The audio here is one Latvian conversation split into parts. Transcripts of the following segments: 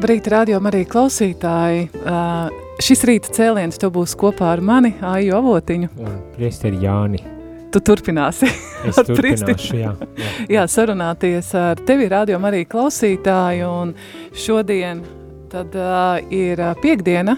Labrīt, radio arī klausītāji. Uh, šis rīta cēliens tu būs kopā ar mani, Aiju Avotiņu. Un priesteri Jāni. Tu turpināsi. Es turpināšu, jā. jā. Jā, sarunāties ar tevi, radio arī klausītāju. Un šodien tad, uh, ir piekdiena,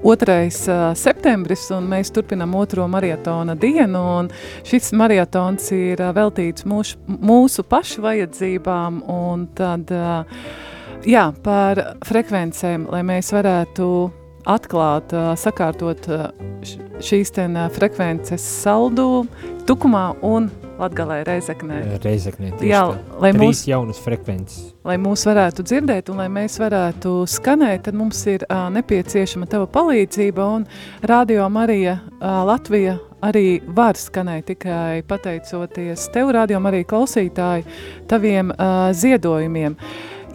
2. Uh, septembris, un mēs turpinām otro maratona dienu. un Šis maratons ir veltīts mūsu, mūsu pašu vajadzībām. Un tad, uh, jā, par frekvencēm, lai mēs varētu atklāt, uh, sakārtot uh, šīs ten uh, frekvences saldu Tukumā un Latgalē Reizeknē. Reizeknē tieši Jā, lai Trīs mūs- jaunas frekvences. Lai mūs varētu dzirdēt un lai mēs varētu skanēt, tad mums ir uh, nepieciešama tava palīdzība un Radio Marija uh, Latvija arī var skanēt tikai pateicoties tev, Radio Marija klausītāji, taviem uh, ziedojumiem.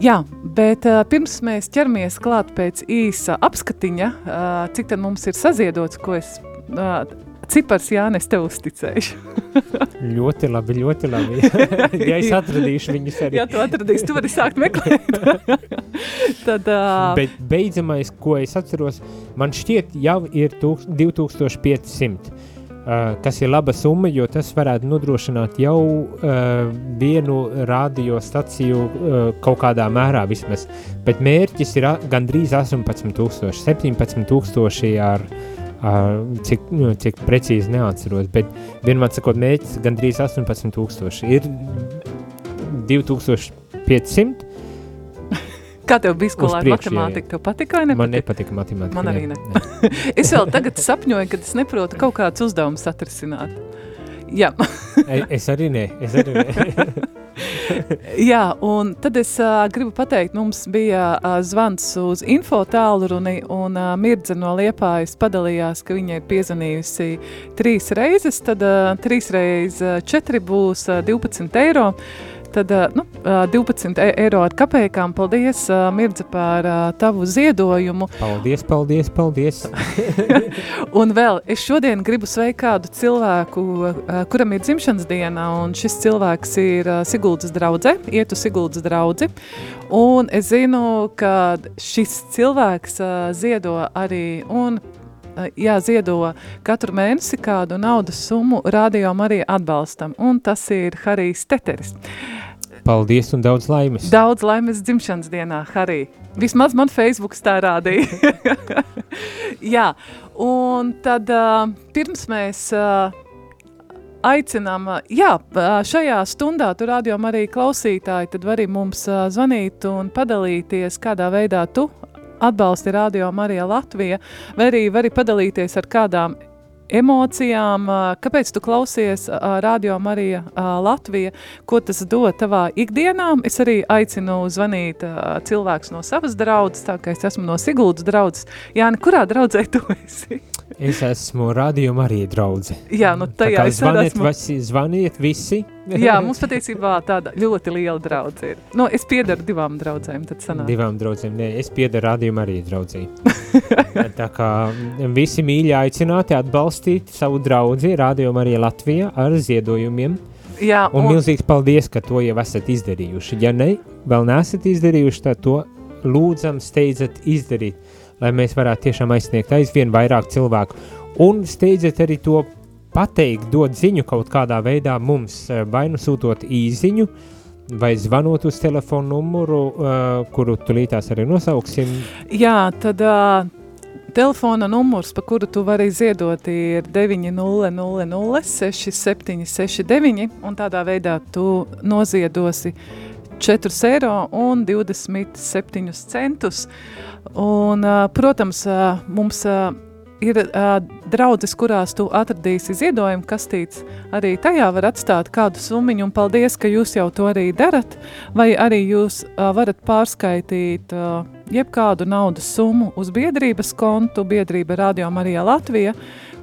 Jā, bet uh, pirms mēs ķeramies klāt pēc īsa apskatiņa, uh, cik tad mums ir saziedots, ko es, uh, cipars Jānis tev uzticēšu. Ļoti labi, ļoti labi. ja es atradīšu viņus arī. Jā, tu atradīsi, tu vari sākt meklēt. tad, uh, Bet beidzamais, ko es atceros, man šķiet jau ir tūks- 2500. Uh, kas ir laba summa, jo tas varētu nodrošināt jau uh, vienu radiostaciju uh, kaut kādā mērā vismaz. Bet mērķis ir gandrīz 18,000, 17,000 ar, ar cik, nu, cik precīzi neatceros. Bet vienmēr sakot, mērķis gandrīz 18,000 ir 2500. Kā tev bija skolā ar matemātiku? Tev patika vai Man nepatika? nepatika matemātika. Man arī nē, ne. es vēl tagad sapņoju, kad es neprotu kaut kādus uzdevumus atrisināt. Jā, Es arī nē, es arī nē. jā un tad es uh, gribu pateikt, mums bija uh, zvans uz info tālruni, un uh, Mirdze no Liepājas padalījās, ka viņa ir piezvanījusi trīs reizes, tad uh, trīs reizes uh, četri būs uh, 12 eiro. Tad uh, nu, uh, 12 e- eiro ar kapekām. Paldies, uh, Mirdze, par uh, tavu ziedojumu. Paldies, paldies, paldies. Un vēl es šodien gribu sveikt kādu cilvēku, uh, kuram ir dzimšanas diena, un šis cilvēks ir uh, Siguldas draudze, ietu Siguldas draudzi. Un es zinu, ka šis cilvēks uh, ziedo arī un uh, jā, ziedo katru mēnesi kādu naudas summu radio arī atbalstam, un tas ir Harijs Teteris. Paldies un daudz laimes. Daudz laimes dzimšanas dienā, Harī. Vismaz man Facebook tā rādīja. Jā, un tad uh, pirms mēs uh, aicinām, uh, jā, šajā stundā tu rādījām arī klausītāji, tad vari mums uh, zvanīt un padalīties, kādā veidā tu atbalsti Radio Marija Latvija, vai arī vari padalīties ar kādām emocijām, kāpēc tu klausies Radio Marija Latvija, ko tas dod tavā ikdienā. Es arī aicinu zvanīt cilvēks no savas draudzes, tā kā es esmu no Siguldas draudzes. Jāni, kurā draudzē tu esi? Es esmu rādījuma arī draudze. Jā, nu tajā es arī zvaniet, esmu. visi, zvaniet visi. Jā, mums patiesībā tāda ļoti liela draudze ir. Nu, es piedaru divām draudzēm. Divām draudzēm. Nē, es piedaru rādījuma arī draudzī. Tā kā visi mīļi aicināti atbalstīt savu draudzi rādījuma arī Latvijā ar ziedojumiem. Jā, Un, un milzīgs paldies, ka to jau esat izdarījuši. Ja ne, vēl neesat izdarījuši, tad to lūdzam, steidzat izdarīt, lai mēs varētu tiešām aizsniegt aizvien vairāk cilvēku. Un steidzat arī to pateikt, dot ziņu kaut kādā veidā mums, eh, vai nu sūtot īziņu, vai zvanot uz telefonu numuru, uh, kuru tulītās arī nosauksim. Jā, tad uh, telefona numurs, pa kuru tu vari ziedot, ir 900 6769, un tādā veidā tu noziedosi 4 eiro un 27 centus. Un, uh, protams, uh, mums uh, ir uh, draudzes, kurās tu atradīsi ziedojumu kastītes, arī tajā var atstāt kādu summiņu, un paldies, ka jūs jau to arī darat, vai arī jūs uh, varat pārskaitīt uh, jebkādu naudas summu uz biedrības kontu, biedrība Radio Marija Latvija,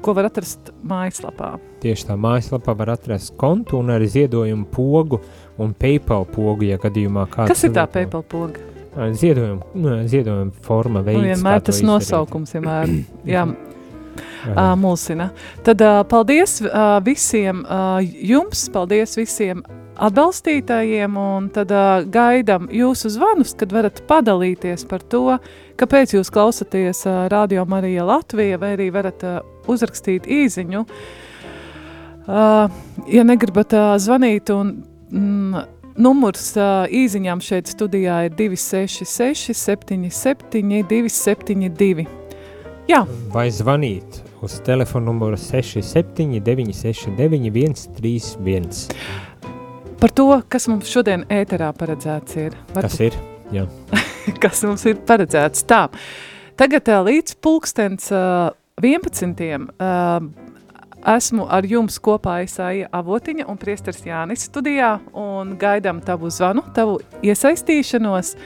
ko var atrast mājaslapā. Tieši tā mājaslapā var atrast kontu un arī ziedojumu pogu un PayPal pogu, ja gadījumā kāds... Kas ir tā PayPal poga? Ziedojuma, ziedojuma forma veids. Nu, vienmēr tas nosaukums vienmēr, jā, uh, mulsina. Tad uh, paldies uh, visiem uh, jums, paldies visiem atbalstītājiem, un tad uh, gaidām jūsu zvanus, kad varat padalīties par to, kāpēc jūs klausāties uh, Radio Marija Latvija, vai arī varat uh, uzrakstīt īziņu. Uh, ja negribat uh, zvanīt un mm, Numurs uh, īsiņām šeit studijā ir 266, 77, 272. Jā. Vai zvanīt uz telefona numuru 67, 969, 131. Par to, kas mums šodien ēterā paredzēts ir. Varbūt... Kas ir? Jā. kas mums ir paredzēts? Tā, tagad uh, līdz pulkstens uh, 11. Uh, Esmu ar jums kopā Isāja Avotiņa un priestars Jānis studijā un gaidām tavu zvanu, tavu iesaistīšanos.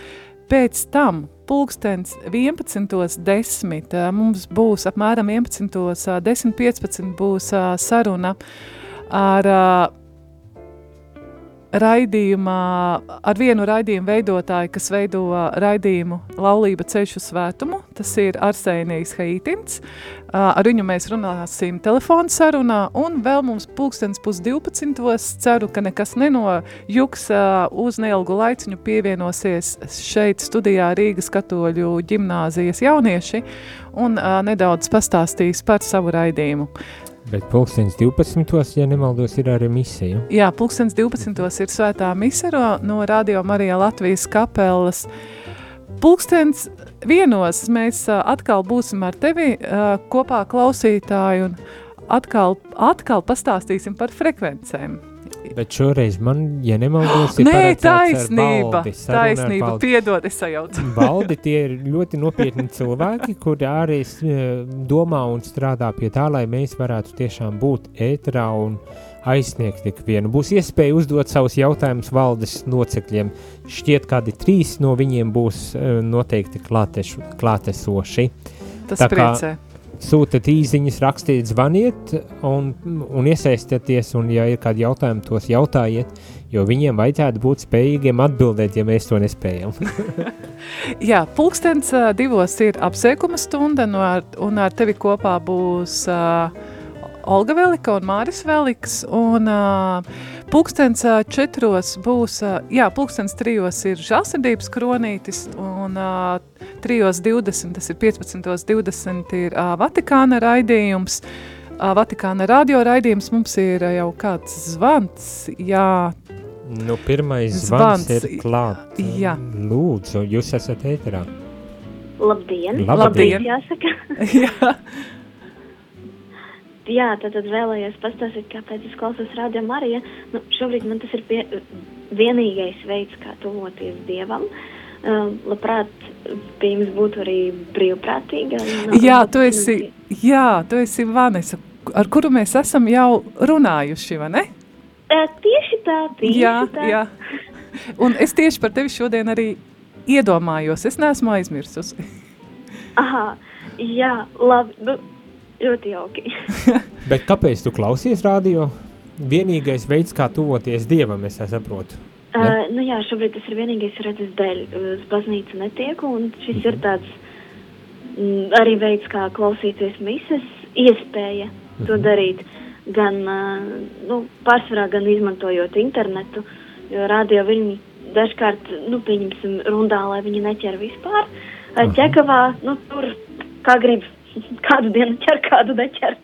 Pēc tam pulkstens 11.10. mums būs apmēram 11.10.15 būs saruna ar raidījumā, ar vienu raidījumu veidotāju, kas veido raidījumu Laulība ceļu svētumu. Tas ir Arsēnijas Haitins. Ar viņu mēs runāsim telefonu sarunā, un vēl mums pulkstens pus 12. Ceru, ka nekas nenojuks uz neilgu laiciņu pievienosies šeit studijā Rīgas katoļu ģimnāzijas jaunieši un nedaudz pastāstīs par savu raidījumu. Bet pulkstenis 12. ja nemaldos, ir arī misija. Jā, pulkstenis 12. ir svētā misera no Radio Marija Latvijas kapelas. Pulkstenis vienos mēs atkal būsim ar tevi kopā klausītāji un atkal, atkal pastāstīsim par frekvencēm. Bet šoreiz man, ja nemaldos, ir Nē, taisnība, baldi, taisnība, piedod, es sajaucu. baldi tie ir ļoti nopietni cilvēki, kuri arī domā un strādā pie tā, lai mēs varētu tiešām būt ētrā un aizsniegt ikvienu. Būs iespēja uzdot savus jautājumus valdes locekļiem. Šķiet, kādi trīs no viņiem būs noteikti klātešu, klātesoši. Tas tā priecē. Kā, sūtiet īsiņas, rakstiet, zvaniet un, un iesaistieties. Un, ja ir kādi jautājumi, tos jautājiet, jo viņiem vajadzētu būt spējīgiem atbildēt, ja mēs to nespējam. Jā, pulkstenis divos ir apsveikuma stunda, no ar, un ar tevi kopā būs uh, Olga Velika un Māris Veliks. Un, uh, Pūkstens uh, četros būs, uh, jā, pūkstens trijos ir žālsirdības kronītis, un uh, trijos 20, tas ir 15.20 ir uh, Vatikāna raidījums. Uh, Vatikāna radio raidījums mums ir uh, jau kāds zvans, jā. Nu, pirmais zvans, zvans ir klāt. Jā. Lūdzu, jūs esat ēterā. Labdien! Labdien! Labdien jāsaka. jā. Jā, tad, vēlējos pastāstīt, kāpēc es klausos Radio Mariju. Nu, šobrīd man tas ir pie, vienīgais veids, kā tuvoties Dievam. Uh, labprāt, pie jums būtu arī brīvprātīga. Jā, tu esi, jā, tu esi Vanesa, ar kuru mēs esam jau runājuši, vai ne? Uh, tieši tā, tieši jā, tā. Jā. Un es tieši par tevi šodien arī iedomājos, es neesmu aizmirsusi. Aha, jā, labi. Nu, Ļoti jauki. Bet kāpēc tu klausies radio? Vienīgais veids, kā tuvoties Dievam, es saprotu. Ne? Uh, nu jā, šobrīd tas ir vienīgais redzes dēļ. Uz baznīcu netieku, un šis mm -hmm. ir tāds m, arī veids, kā klausīties mises, iespēja mm -hmm. to mhm. darīt. Gan, uh, nu, pārsvarā gan izmantojot internetu, jo radio viņi dažkārt, nu, pieņemsim rundā, lai viņi neķer vispār. Uh, ķekavā, nu, tur kā grib kādu dienu ķer, kādu neķer.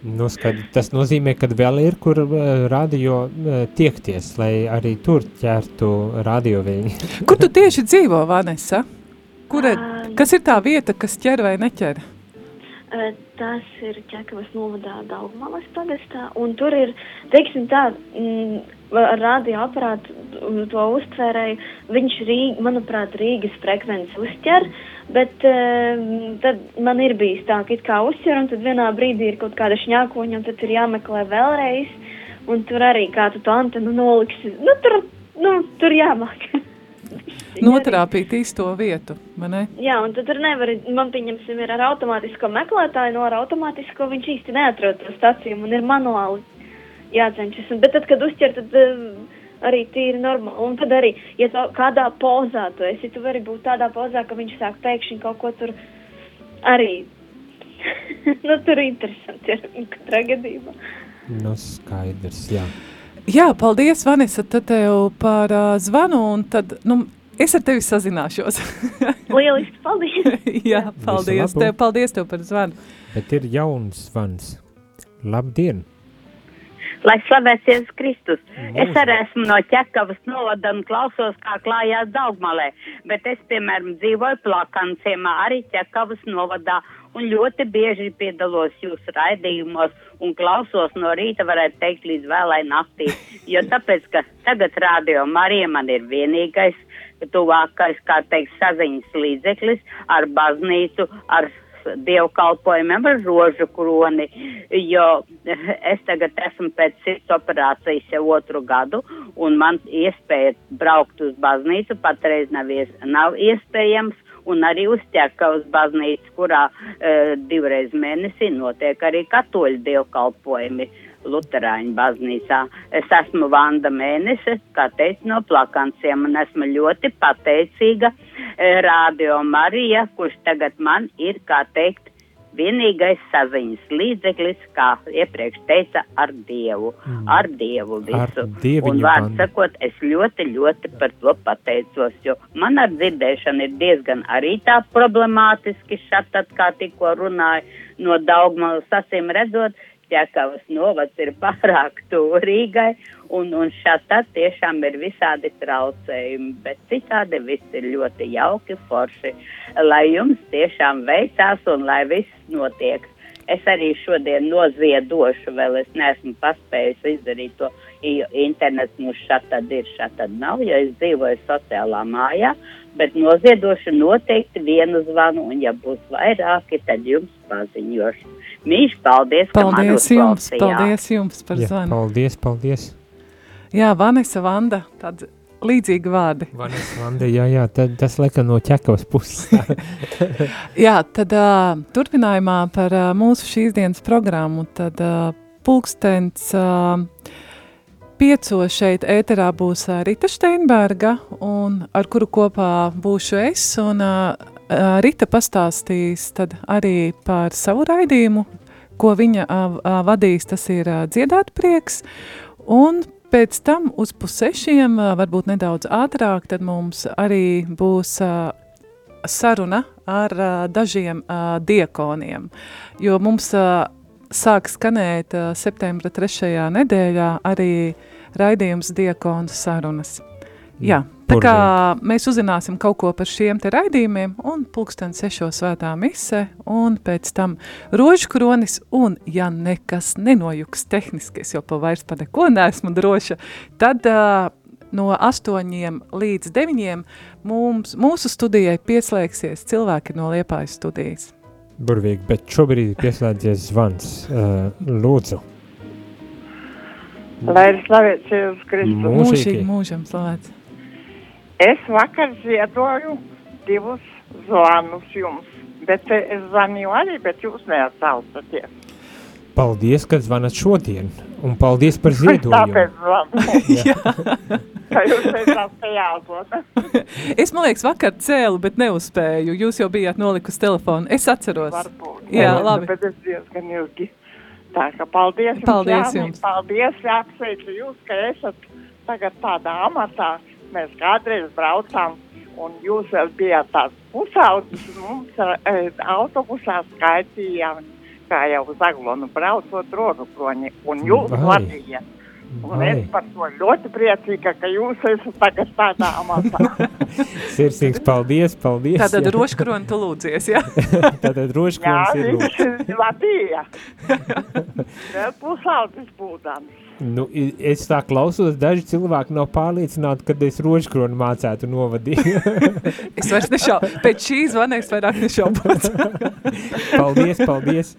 Nu, skad, tas nozīmē, ka vēl ir, kur uh, radio uh, tiekties, lai arī tur ķertu radio viņi. kur tu tieši dzīvo, Vanessa? Kura, uh, kas ir tā vieta, kas ķer vai neķer? Uh, tas ir ķekavas novadā Daugmalas pagastā, un tur ir, teiksim tā, mm, ar radioaparātu to uztvērēju, viņš, Rīg, manuprāt, Rīgas frekvenci uztver, bet uh, tad man ir bijis tā, ka it kā uztver, un tad vienā brīdī ir kaut kāda šņākoņa, un tad ir jāmeklē vēlreiz, un tur arī kā tu to antenu noliksi, nu tur, nu, tur jāmāk. Notrāpīt īsto vietu, vai ne? Jā, un tad tur nevar, man pieņemsim, ir ar automātisko meklētāju, no ar automātisko viņš īsti neatrod to staciju, un ir manuāli jācenšas. Un, bet tad, kad uzķer, tad uh, arī tīri normāli. Un tad arī, ja tu kādā pozā tu esi, tu vari būt tādā pozā, ka viņš sāk pēkšņi kaut ko tur arī. nu, tur interesanti ir katrā gadījumā. Nu, skaidrs, jā. Jā, paldies, Vanessa, tad tev par uh, zvanu, un tad, nu, es ar tevi sazināšos. Lieliski, paldies! Jā, paldies tev, paldies tev par zvanu. Bet ir jauns zvans. Labdien! Lai slavēts Jēzus Kristus. Es arī esmu no ķekavas novada un klausos, kā klājās Daugmalē, bet es, piemēram, dzīvoju plakanciemā arī ķekavas novadā un ļoti bieži piedalos jūsu raidījumos un klausos no rīta, varētu teikt, līdz vēlai naktī. Jo tāpēc, ka tagad rādio Marija man ir vienīgais, tuvākais, kā teikt, saziņas līdzeklis ar baznīcu, ar dievkalpojumiem ar rožu kroni, jo es tagad esmu pēc sirds operācijas jau otru gadu, un man iespēja braukt uz baznīcu patreiz nav, ies, nav iespējams, un arī uz ķekavas baznīcu, kurā uh, divreiz mēnesī notiek arī katoļu dievkalpojumi. Luterāņu baznīcā. Es esmu Vanda Mēnese, kā teicu, no plakanciem, un esmu ļoti pateicīga e, Radio Marija, kurš tagad man ir, kā teikt, vienīgais saziņas līdzeklis, kā iepriekš teica, ar Dievu. Mm. Ar Dievu visu. Ar un vārds sakot, es ļoti, ļoti par to pateicos, jo man ar dzirdēšanu ir diezgan arī tā problemātiski šatad, kā tikko runāju, no Daugmalas acīm redzot, Ķekavas novads ir pārāk turīgai, un, un šādi tiešām ir visādi traucējumi, bet citādi viss ir ļoti jauki, forši. Lai jums tiešām veicās un lai viss notiek. Es arī šodien noziedošu, vēl es neesmu paspējusi izdarīt to, jo internets mums šādi ir, šādi nav, jo es dzīvoju sociālā mājā, bet noziedošu noteikti vienu zvanu, un ja būs vairāki, tad jums paziņošu. Mīļš, paldies, Paldies jums, paldies jums par Jā, zvanu. paldies, paldies. Jā, Vanessa Vanda, tādi līdzīgi vārdi. Vanessa Vanda, jā, jā, tad, tas laikam no ķekavas puses. Jā, tad uh, turpinājumā par uh, mūsu šīs dienas programmu, tad uh, pulkstens uh, piecos šeit ēterā būs Rita Steinberga, un ar kuru kopā būšu es, un uh, Rita pastāstīs arī par savu raidījumu, ko viņa uh, vadīs, tas ir uh, dziedāt prieks, un pēc tam uz pusešiem, uh, varbūt nedaudz ātrāk, tad mums arī būs uh, saruna ar uh, dažiem uh, diekoniem, jo mums uh, sāk skanēt septembra trešajā nedēļā arī raidījums diekonu sarunas. Jā, tā kā mēs uzzināsim kaut ko par šiem te raidījumiem un pulksten sešo svētā mise un pēc tam rožu kronis un ja nekas nenojuks tehniski, es jau pa vairs par neko neesmu droša, tad uh, no astoņiem līdz deviņiem mums, mūsu studijai pieslēgsies cilvēki no Liepājas studijas. Burvīgi, bet šobrīd pieslēdzies zvans. Uh, lūdzu. Lai ir slavēts Jēzus Kristus. Mūžīgi. Mūžam slavēts. Es vakar ziedoju divus zvanus jums, bet es zvanīju arī, bet jūs neatsaucaties. Paldies, ka zvanat šodien. Un paldies par ziedojumu. Tāpēc zvanu. Ka jūs teicāt, ka jāzvana. Es, man liekas, vakar cēlu, bet neuzspēju. Jūs jau bijāt nolikusi telefonu. Es atceros. Varbūt. Jā, Bet- labi. Bet es diezgan ilgi. Tā kā paldies jums. Paldies Jāni, jums. Paldies, apsveicu jūs, ka esat tagad tādā amatā. Mēs kādreiz braucām, un jūs vēl bijāt tāds pusaudzis, un mums e, autobusā skaitījām, kā jau uz Aglonu braucot rožu kroņi, un jūs vadījāt. Un es Vai. par to ļoti priecīga, ka jūs esat tagad tādā amatā. Sirsnīgs paldies, paldies. Tātad jā. roškroni tu lūdzies, jā? Tātad Jā, roškrons ir lūdzu. viņš ir Latvija. Vēl pusaudzis būdams. Nu, es tā klausos, daži cilvēki nav pārliecināti, kad es rožkroni mācētu novadīt. Es vairs nešaubu, pēc šī zvana es vairāk nešaubos. paldies, paldies.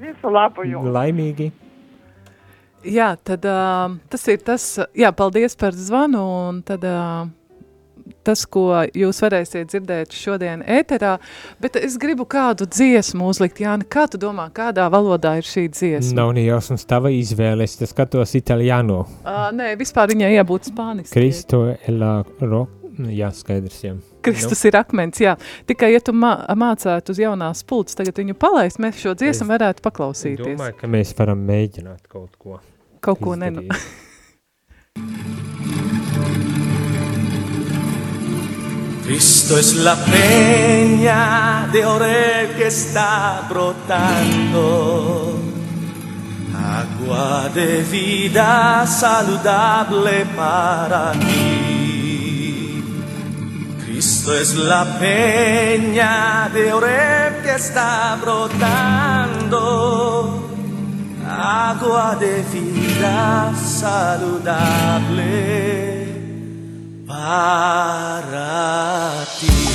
Visu labu jums! Laimīgi. Jā, tad uh, tas ir tas, jā, paldies par zvanu, un tad uh, tas, ko jūs varēsiet dzirdēt šodien ēterā, bet es gribu kādu dziesmu uzlikt, Jāni, kā tu domā, kādā valodā ir šī dziesma? Nav ne jausmas tava izvēle, es skatos italiano. Uh, nē, vispār viņai jābūt spāniski. Kristo elā ro... Jā, skaidrs, jā. Kristus ir akmens, jā. Tikai, ja tu mā, mācētu uz jaunās pults, tagad viņu palaist, mēs šo dziesmu Es varētu Nu, paklausīties. domāju, ka mēs varam mēģināt kaut ko. Kaut ko nenu. izdarīt. Cristo es la peña de Oreb que está brotando, agua de vida saludable para ti. Cristo es la peña de Oreb que está brotando, agua de vida saludable para ti.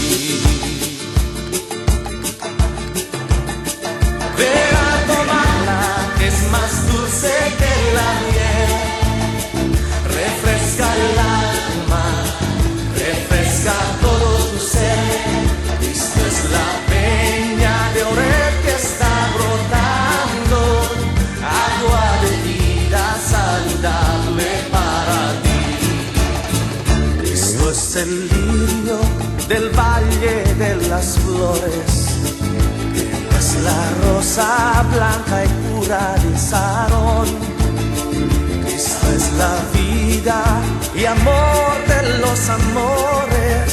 Las flores. Es la rosa blanca y pura de Sarón. Cristo es la vida y amor de los amores.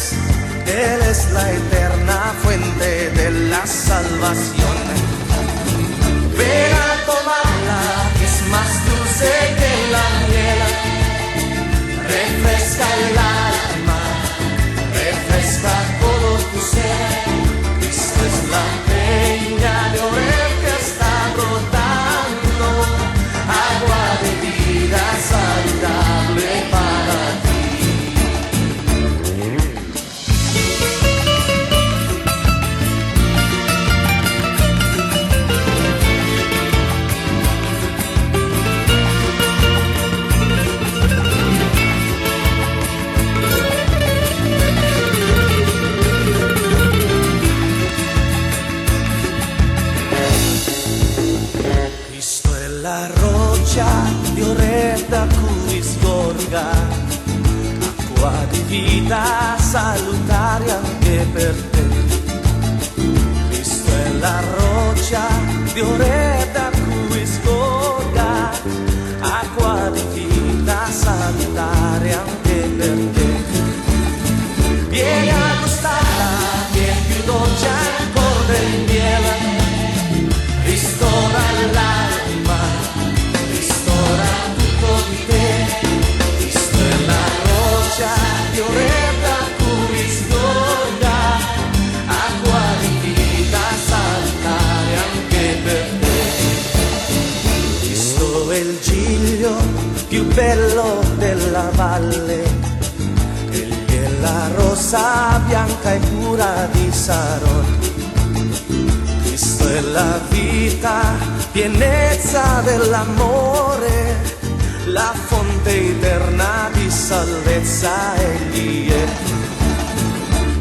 Él es la eterna fuente de la salvación. Ven a tomarla, que es más dulce que la miel refresca el vita salutare anche per te. Cristo è la roccia di Oreb pienezza dell'amore, la fonte eterna di salvezza egli è.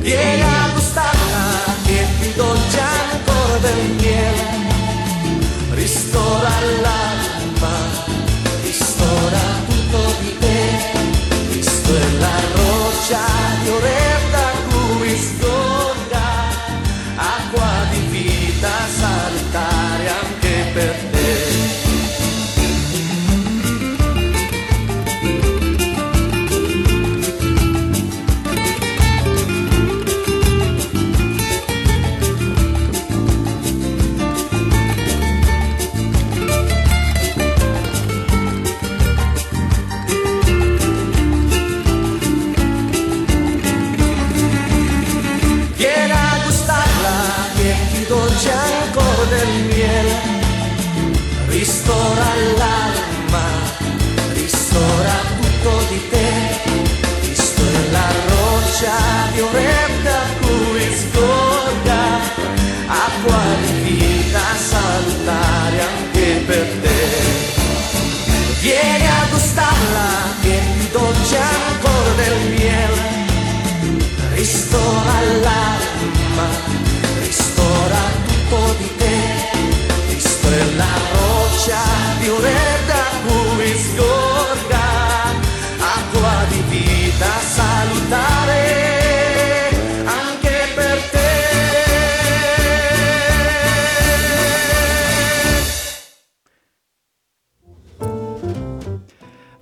Vieni a gustarla, che più dolce ancora del miele, ristora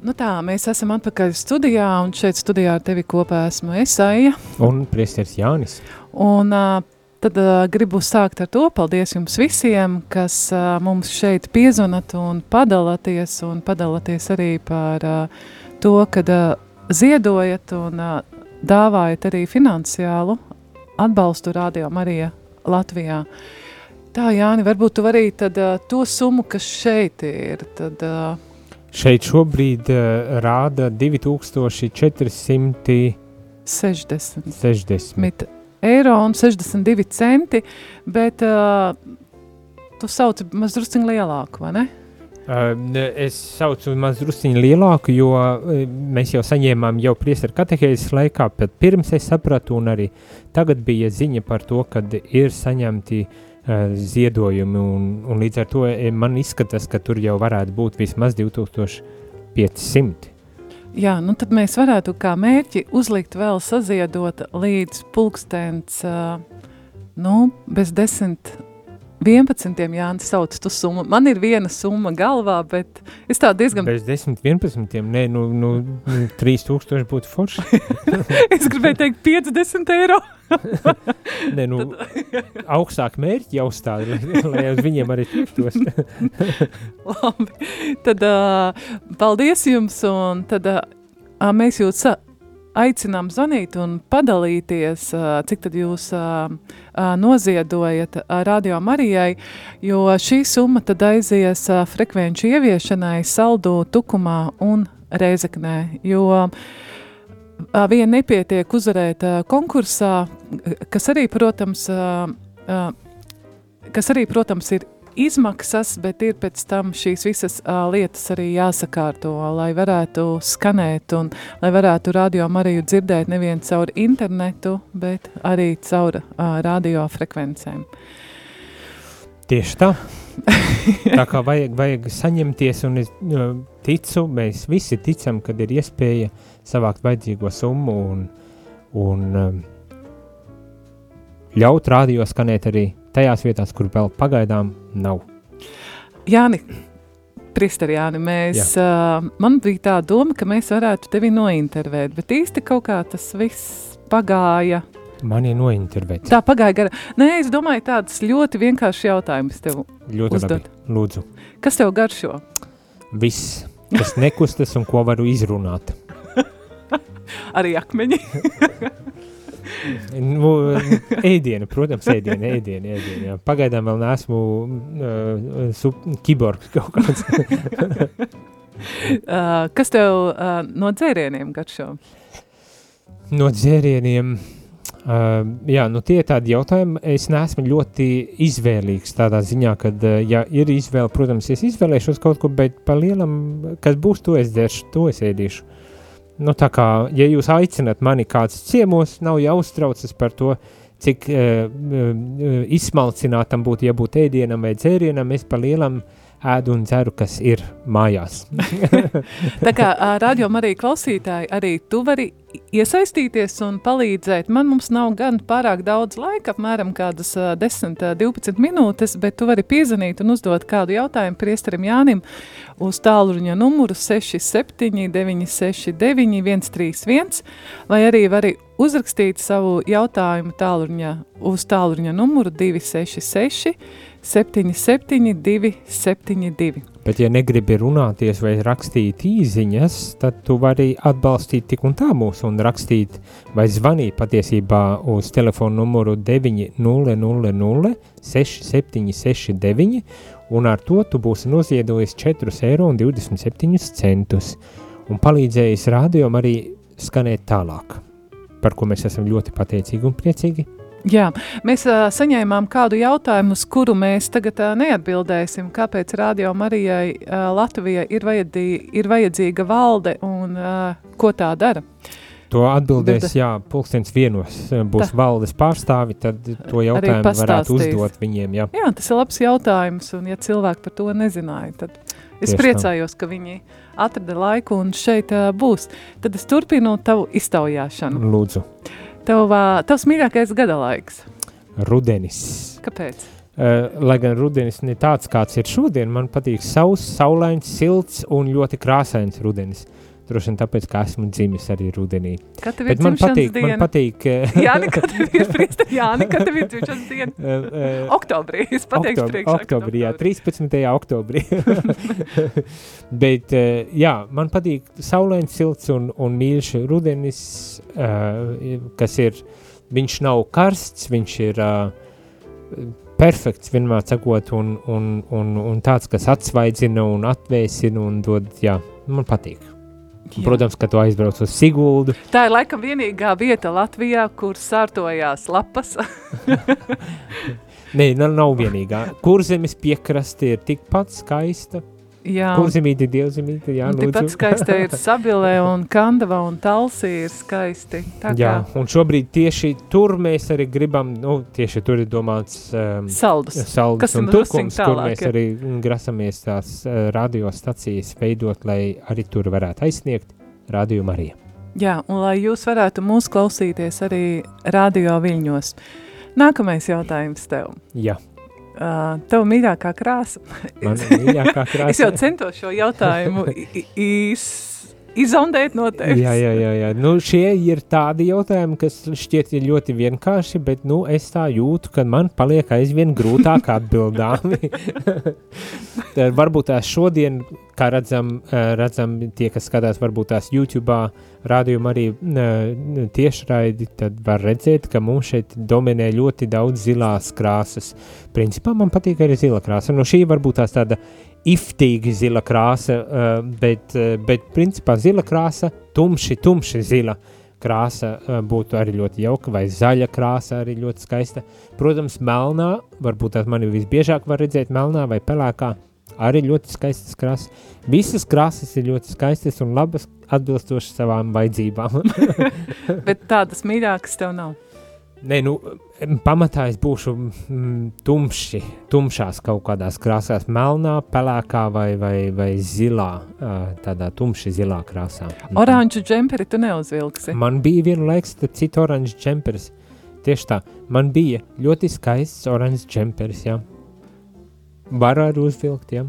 Nu tā, mēs esam atpakaļ studijā, un šeit studijā ar tevi kopā esmu Esaija. Un priesteris Jānis. Un tad gribu sākt ar to, paldies jums visiem, kas mums šeit piezvanat un padalāties, un padalāties arī par to, kad ziedojat un dāvājat arī finansiālu atbalstu Radio Marija Latvijā. Tā, Jāni, varbūt tu vari tad to summu, kas šeit ir, tad... Uh, Šeit šobrīd uh, rāda 2460 60 eiro un 62 centi, bet uh, tu sauci mazdrusciņ lielāku, vai ne? Uh, es saucu mazdrusciņu lielāku, jo uh, mēs jau saņēmām jau priesteru katehēzes laikā, bet pirms es sapratu un arī tagad bija ziņa par to, kad ir saņemti uh, ziedojumi, un, un līdz ar to man izskatās, ka tur jau varētu būt vismaz 2500. Jā, nu tad mēs varētu kā mērķi uzlikt vēl saziedot līdz pulkstens, uh, nu, bez desmit 11. Jānis sauc tu summu. Man ir viena summa galvā, bet es tā diezgan... Bez 10, 11, nē, nu, nu 3000 būtu forši. es gribēju teikt 50 eiro. nē, nu, augstāk mērķi jāuzstāda, lai, lai uz viņiem arī tiktos. Labi, tad uh, paldies jums, un tad uh, mēs jūs aicinām zvanīt un padalīties, cik tad jūs noziedojat Radio Marijai, jo šī summa tad aizies frekvenču ieviešanai Saldu, Tukumā un Reizeknē, jo vien nepietiek uzvarēt konkursā, kas arī, protams, kas arī, protams, ir izmaksas, bet ir pēc tam šīs visas uh, lietas arī jāsakārto, lai varētu skanēt un lai varētu radio Mariju dzirdēt nevien caur internetu, bet arī caur uh, radiofrekvencēm. Tieši tā. tā kā vajag, vajag saņemties, un es ticu, mēs visi ticam, kad ir iespēja savākt vajadzīgo summu un, un um, ļaut radio skanēt arī tajās vietās, kur vēl pagaidām nav. Jāni, Pristeri, Jāni, mēs, uh, man bija tā doma, ka mēs varētu tevi nointervēt, bet īsti kaut kā tas viss pagāja. Mani nointervēt. Tā pagāja gara. Nē, es domāju, tāds ļoti vienkāršs jautājums tev ļoti uzdot. Labi. Lūdzu. Kas tev garšo? Viss, kas nekustas un ko varu izrunāt. Arī akmeņi. nu, ēdiena, protams, ēdiena, ēdiena, ēdiena. Jā. Pagaidām vēl neesmu uh, kiborgs kaut kāds. uh, kas tev uh, no dzērieniem garšo? No dzērieniem, uh, jā, nu tie tādi jautājumi, es neesmu ļoti izvēlīgs tādā ziņā, kad, uh, ja ir izvēle, protams, es izvēlēšos kaut ko, bet pa lielam, kas būs, to es dzeršu, to es ēdīšu. Nu, tā kā, ja jūs aicinat mani kāds ciemos, nav jāuztraucas par to, cik uh, uh, izsmalcinātam būtu jābūt ēdienam vai dzērienam, es pa lielam ēdu un dzeru, kas ir mājās. tā kā radio arī klausītāji, arī tu vari iesaistīties un palīdzēt. Man mums nav gan pārāk daudz laika, apmēram kādas 10-12 minūtes, bet tu vari piezvanīt un uzdot kādu jautājumu priesterim Jānim uz tālruņa numuru 679 669 131, vai arī vari uzrakstīt savu jautājumu tālruņa uz tālruņa numuru 266 772 72. Bet, ja negribi runāties vai rakstīt īziņas, tad tu vari atbalstīt tik un tā mūs un rakstīt vai zvanīt patiesībā uz telefonu numuru 900 6769 un ar to tu būsi noziedojis 4,27 eiro un palīdzējis rādījumam arī skanēt tālāk, par ko mēs esam ļoti pateicīgi un priecīgi. Jā, mēs uh, saņēmām kādu jautājumu, uz kuru mēs tagad uh, neatbildēsim. Kāpēc Radio Marijai uh, Latvijai ir, vajadī, ir vajadzīga valde un uh, ko tā dara? To atbildēs, Bilde. jā, pulkstens vienos būs Tā. valdes pārstāvi, tad to jautājumu varētu uzdot viņiem, jā. Jā, tas ir labs jautājums, un ja cilvēki par to nezināja, tad es Tieši tā. priecājos, ka viņi atrada laiku un šeit uh, būs. Tad es turpinu tavu iztaujāšanu. Lūdzu, Tev, uh, tavs mīļākais gada laiks. rudenis. Kāpēc? Uh, lai gan rudenis ne tāds, kāds ir šodien, man patīk sauss, saulains, silts un ļoti krāsains rudenis. Droši vien tāpēc, ka esmu dzimis arī rudenī. Kad tev ir Bet man patīk, diena? man patīk, Jā, nekad tev ir priesta, jā, nekad tev ir dzimšanas diena. uh, uh, Oktobrī, es pateikšu Oktob- priekšā. Oktobrī, jā, oktobrī. 13. oktobrī. Bet, eh, jā, man patīk saulains, silts un, un mīļš rudenis, eh, kas ir, viņš nav karsts, viņš ir eh, perfekts, vienmēr sakot, un, un, un, un tāds, kas atsvaidzina un atvēsina un dod, jā, man patīk. Jā. Protams, ka tu aizbrauc uz Siguldu. Tā ir laikam vienīgā vieta Latvijā, kur sārtojās lapas. Nē, nav, nav vienīgā. Kurzemes piekraste ir tikpat skaista. Jā, Kurzemīte, dievzemīte, jā, lūdzu. skaista ir Sabilē un Kandava un Talsī ir skaisti. Tā Jā, kā un šobrīd tieši tur mēs arī gribam, nu, tieši tur ir domāts um, saldus. saldus kas un tukums, kur mēs ja. arī grasamies tās uh, radiostacijas veidot, lai arī tur varētu aizsniegt Radio Marija. Jā, un lai jūs varētu mūs klausīties arī radio viļņos. Nākamais jautājums tev. Jā, Uh, tev mīļākā krāsa. man mīļākā krāsa. Es jau centos šo jautājumu iz, izondēt no tevis. Jā, jā, jā, jā. Nu, šie ir tādi jautājumi, kas šķiet ir ļoti vienkārši, bet nu, es tā jūtu, ka man paliek aizvien grūtāk atbildāmi. Varbūt tās šodien, kā redzam, redzam tie, kas skatās varbūt tās YouTube, rādījumā arī tiešraidi, tad var redzēt, ka mums šeit dominē ļoti daudz zilās krāsas. Principā man patīk arī zila krāsa. Nu, šī varbūt tās tāda iftīgi zila krāsa, uh, bet, uh, bet principā zila krāsa, tumši, tumši zila krāsa uh, būtu arī ļoti jauka, vai zaļa krāsa arī ļoti skaista. Protams, melnā, varbūt tās mani visbiežāk var redzēt melnā vai pelēkā, arī ļoti skaistas krāsas. Visas krāsas ir ļoti skaistas un labas, atbilstošas savām vajadzībām. Bet tādas mīļākas tev nav. Nē, nu, pamatā es būšu mm, tumši, tumšās kaut kādās krāsās, melnā, pelēkā vai, vai, vai zilā, tādā tumši zilā krāsā. Mhm. Oranžu džemperi tu neuzvilksi. Man bija viena laiks, tad cits oranžs džemperis. Tieši tā, man bija ļoti skaists oranžs džemperis, jā. Varu arī uzvilkt, jā.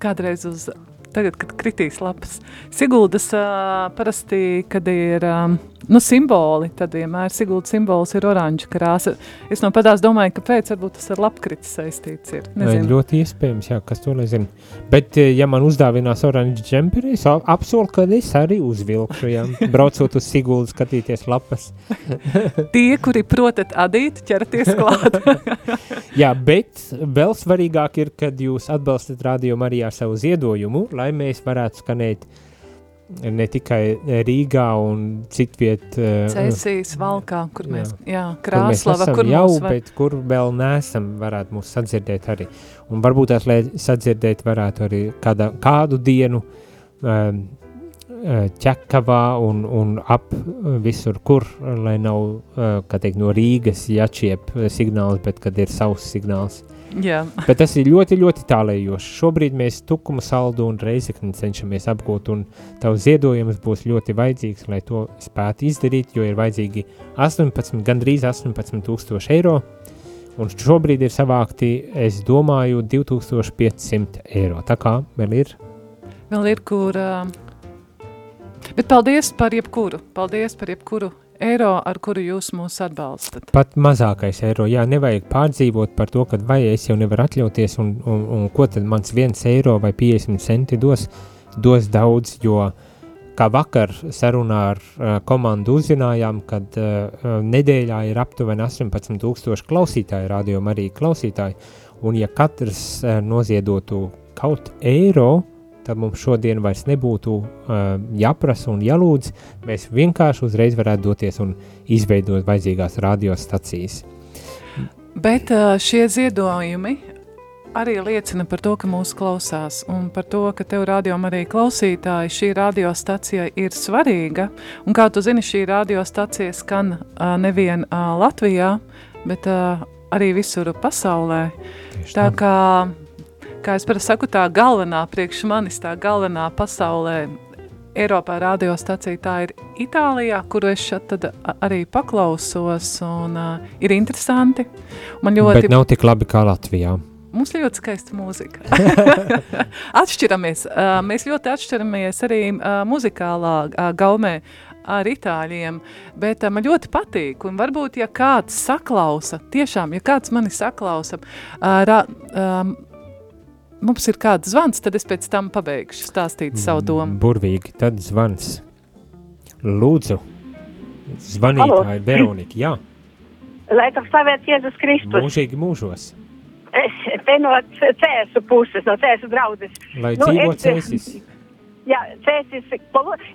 Kādreiz uz, tagad, kad kritīs lapas. Siguldas uh, parasti, kad ir um, nu, simboli, tad vienmēr Siguldas simbols ir oranža krāsa. Es no padās domāju, kāpēc varbūt tas ar lapkritis saistīts ir. Nezinu. ļoti iespējams, jā, kas to nezina. Bet, eh, ja man uzdāvinās oranžs džemperi, es apsolu, ka es arī uzvilkšu, jā, braucot uz Siguldu skatīties lapas. Tie, kuri protat adīt, ķerties klāt. Jā, bet vēl svarīgāk ir, kad jūs atbalstat arī ar savu ziedojumu, lai mēs varētu skanēt ne tikai Rīgā un citviet, eh, Cēsīs, valkā, kur Jā. mēs, jā, kur mēs krāslava, esam kur jau, var. bet kur vēl neesam, varētu mūs sadzirdēt arī. Un varbūt tās, lai sadzirdēt varētu arī kāda, kādu dienu um, ķekavā un, un ap eh, visur, kur, lai nav, kā teikt, no Rīgas jāčiep eh, signāls, bet kad ir savs signāls. Jā, Bet tas ir ļoti, ļoti tālējoši. Šobrīd mēs tukumu saldu un reizekni cenšamies apgūt, un tavs ziedojums būs ļoti vajadzīgs, lai to spētu izdarīt, jo ir vajadzīgi 18, gandrīz 18 tūkstoši eiro, un šobrīd ir savākti, es domāju, 2500 eiro. Tā kā vēl ir vēl ir kur. Bet paldies par jebkuru. Paldies par jebkuru eiro, ar kuru jūs mūs atbalstat. pat mazākais eiro. Jā, nevajag pārdzīvot par to, ka vai es jau nevaru atļauties, un, un, un ko tad mans viens eiro vai 50 centi dos, dos daudz, jo kā vakar sarunā ar uh, komandu uzzinājām, kad uh, nedēļā ir aptuveni 18,000 klausītāju, radio arī klausītāji. Un, ja katrs uh, noziedotu kaut eiro, tad mums šodien vairs nebūtu uh, jāprasa un jālūdz. Mēs vienkārši uzreiz varētu doties un izveidot vajadzīgās radiostacijas. Bet ā, šie ziedojumi arī liecina par to, ka mūs klausās un par to, ka tev rādījuma arī klausītāji šī radiostacija ir svarīga. Un kā tu zini, šī radiostacija skan uh, nevien uh, Latvijā, bet uh, arī visur pasaulē. Tieši Tā tā. kā, kā es parasti saku, tā galvenā priekš manis, tā galvenā pasaulē Eiropā radiostacija tā ir Itālijā, kuru es šeit arī paklausos un uh, ir interesanti. Man ļoti Bet nav tik labi kā Latvijā. Mums ļoti skaista mūzika. atšķiramies. Uh, mēs ļoti atšķiramies arī uh, muzikālā uh, gaumē ar itāļiem, bet uh, man ļoti patīk. Un varbūt, ja kāds saklausa, tiešām, ja kāds mani saklausa, uh, ra, um, mums ir kāds zvans, tad es pēc tam pabeigšu stāstīt savu domu. Burvīgi, tad zvans. Lūdzu, zvanītāji Veronika, jā, Lai tam slavēts Jēzus Kristus. mūžīgi mūžos, Es te no cēsu puses, no cēsu draudzes. lai Nu, dzīvo es- cēsis. Jā, cēsis,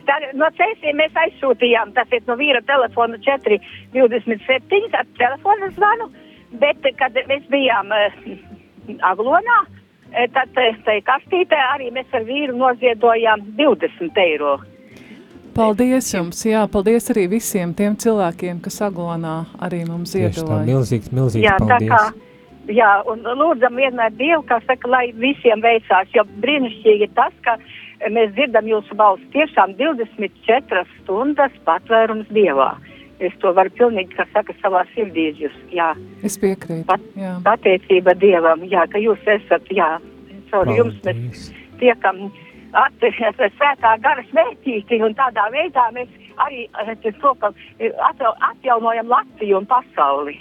tā, no cēsiem mēs aizsūtījām, tas ir no vīra telefona 427 ar telefonu zvanu, bet eh, kad mēs bijām uh, Aglonā, eh, tad eh, tai kastītē arī mēs ar vīru noziedojām 20 eiro. Paldies jums, jā, paldies arī visiem tiem cilvēkiem, kas aglonā arī mums iedoja. milzīgs, milzīgs Jā, paldies. kā, jā, un lūdzam vienmēr Dievu, kā saka, lai visiem veicās, jo brīnišķīgi ir tas, ka mēs dzirdam jūsu balsi tiešām 24 stundas patvērums Dievā. Es to varu pilnīgi, kā saka, savā sirdī jūs, jā, Es piekrītu. Pat- jā. pateicība Dievam, jā, ka jūs esat, jā, caur jums mēs Paldies. tiekam atcerēt svētā gara svētīti, un tādā veidā mēs arī to, ka eh, atjau- atjaunojam Latviju un pasauli.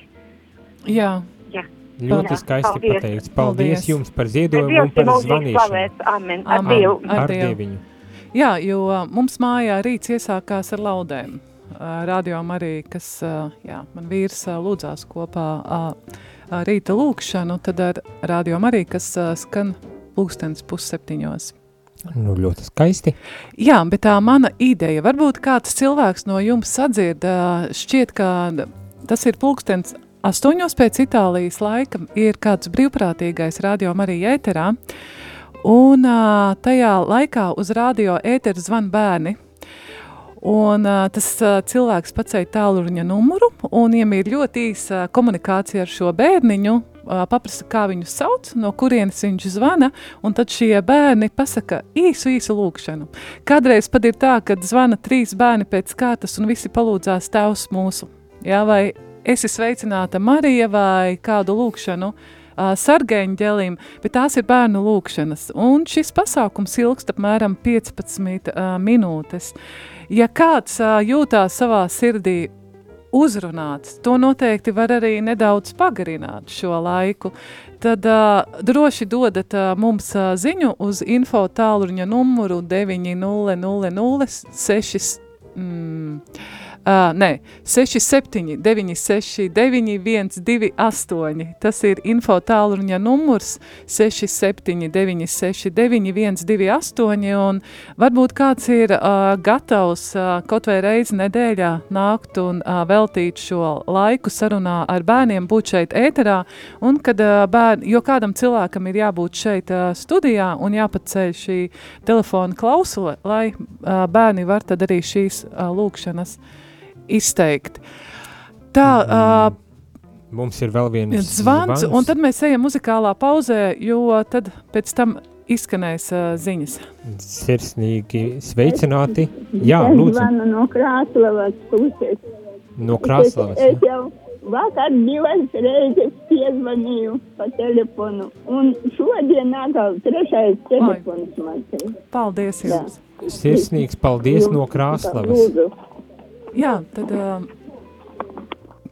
jā. Jā. Ļoti skaisti paldies. pateikts. Paldies Paldies. jums par ziedojumu un par zvanīšanu. slavēts. Amen. Ar Amen. Dievu. Ar Ar Dievu. Dieviņu. Jā, jo mums mājā rīts iesākās ar laudēm. Radio arī, kas jā, man vīrs lūdzās kopā rīta lūkšanu, tad ar radio arī, kas skan pulkstens pusseptiņos. Nu, ļoti skaisti. Jā, bet tā mana ideja, varbūt kāds cilvēks no jums sadzird, šķiet, ka tas ir pulkstens astoņos pēc Itālijas laika, ir kāds brīvprātīgais radio arī ēterā, un tajā laikā uz radio ēteru zvan bērni, Un uh, tas uh, cilvēks pacēla tālruņa numuru, un, ja ir ļoti īsa komunikācija ar šo bērniņu, uh, paprasa, kā viņu sauc, no kurienes viņš zvana, un tad šie bērni pasaka īsu, īsu lūkšanu. Kādreiz pat ir tā, ka zvana trīs bērni pēc kārtas, un visi palūdzās tēvs mūsu. Jā, vai esi sveicināta Marija vai kādu lūkšanu, sargeņģelim, bet tās ir bērnu lūkšanas. Un šis pasākums ilgst apmēram 15 uh, minūtes. Ja kāds jūtās savā sirdī uzrunāts, to noteikti var arī nedaudz pagarināt šo laiku, tad uh, droši dodat uh, mums uh, ziņu uz info tālruņa numuru 900 6 mm, Uh, nē, 67, 969, 128. Tas ir info tālruņa numurs 67, 969, 128. Un varbūt kāds ir uh, gatavs uh, kaut vai reizi nedēļā nākt un uh, veltīt šo laiku sarunā ar bērniem, būt šeit ēterā. Un kad uh, bērni, jo kādam cilvēkam ir jābūt šeit uh, studijā un jāpaceļ šī telefona klausule, lai uh, bērni var tad arī šīs uh, lūkšanas izteikt. Tā, uh, Mums ir vēl viens zvans, un tad mēs ejam muzikālā pauzē, jo tad pēc tam izskanēs uh, ziņas. Sirsnīgi sveicināti. Jā, lūdzu, Zvanu no Krāslavas puses. no Krāslavas. Es, es jā. jau vakar divas reizes piezvanīju pa telefonu, un šodien atkal trešais telefons man. Paldies Jā. jums! Sirsnīgs paldies no Krāslavas. Lūdzu. Jā, tad uh,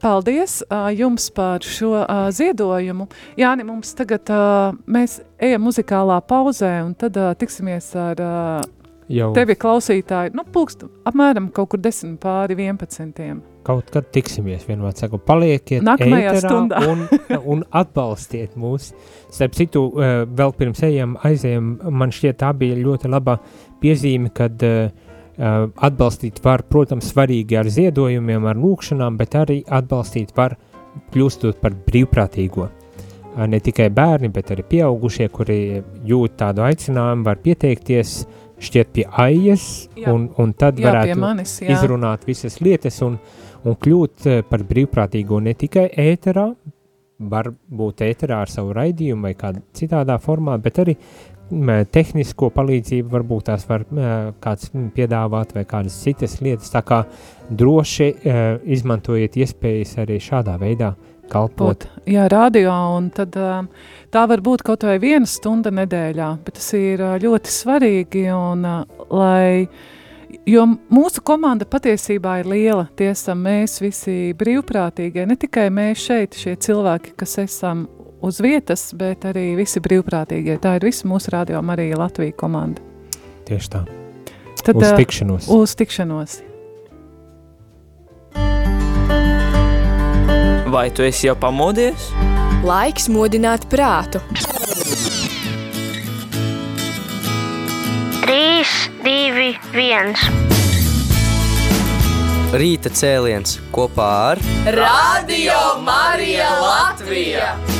paldies uh, jums par šo uh, ziedojumu. Jāni, mums tagad uh, mēs ejam muzikālā pauzē, un tad uh, tiksimies ar uh, Jau tevi klausītāju, nu, pulkst, apmēram kaut kur 10 pāri 11. kaut kad tiksimies, vienmēr saku, palieciet Nākamajā stundā. un, un atbalstiet mūs. Starp citu, eh, vēl pirms ejam, aizējam, man šķiet tā bija ļoti laba piezīme, kad uh, atbalstīt var, protams, svarīgi ar ziedojumiem, ar lūkšanām, bet arī atbalstīt var kļūstot par brīvprātīgo. Uh, ne tikai bērni, bet arī pieaugušie, kuri jūt tādu aicinājumu, var pieteikties šķiet pie aijas, Jā. un, un tad Jā, varētu manis, jā. izrunāt visas lietas un, un kļūt eh, par brīvprātīgo ne tikai ēterā, var būt ēterā ar savu raidījumu vai kādā citādā formā, bet arī tehnisko palīdzību varbūt tās var kāds piedāvāt vai kādas citas lietas, tā kā droši uh, izmantojiet iespējas arī šādā veidā kalpot. Būt, jā, radio, un tad um, tā var būt kaut vai viena stunda nedēļā, bet tas ir uh, ļoti svarīgi, un lai, jo mūsu komanda patiesībā ir liela, tie esam mēs visi brīvprātīgie, ne tikai mēs šeit, šie cilvēki, kas esam uz vietas, bet arī visi brīvprātīgie. Tā ir visa mūsu radio Marija Latvija komanda. Tieši tā. Tad, Uz tikšanos. Uz tikšanos. Vai tu esi jau pamodies? Laiks modināt prātu. 3, 2, 1. Rīta cēliens kopā ar Radio Marija Latvija!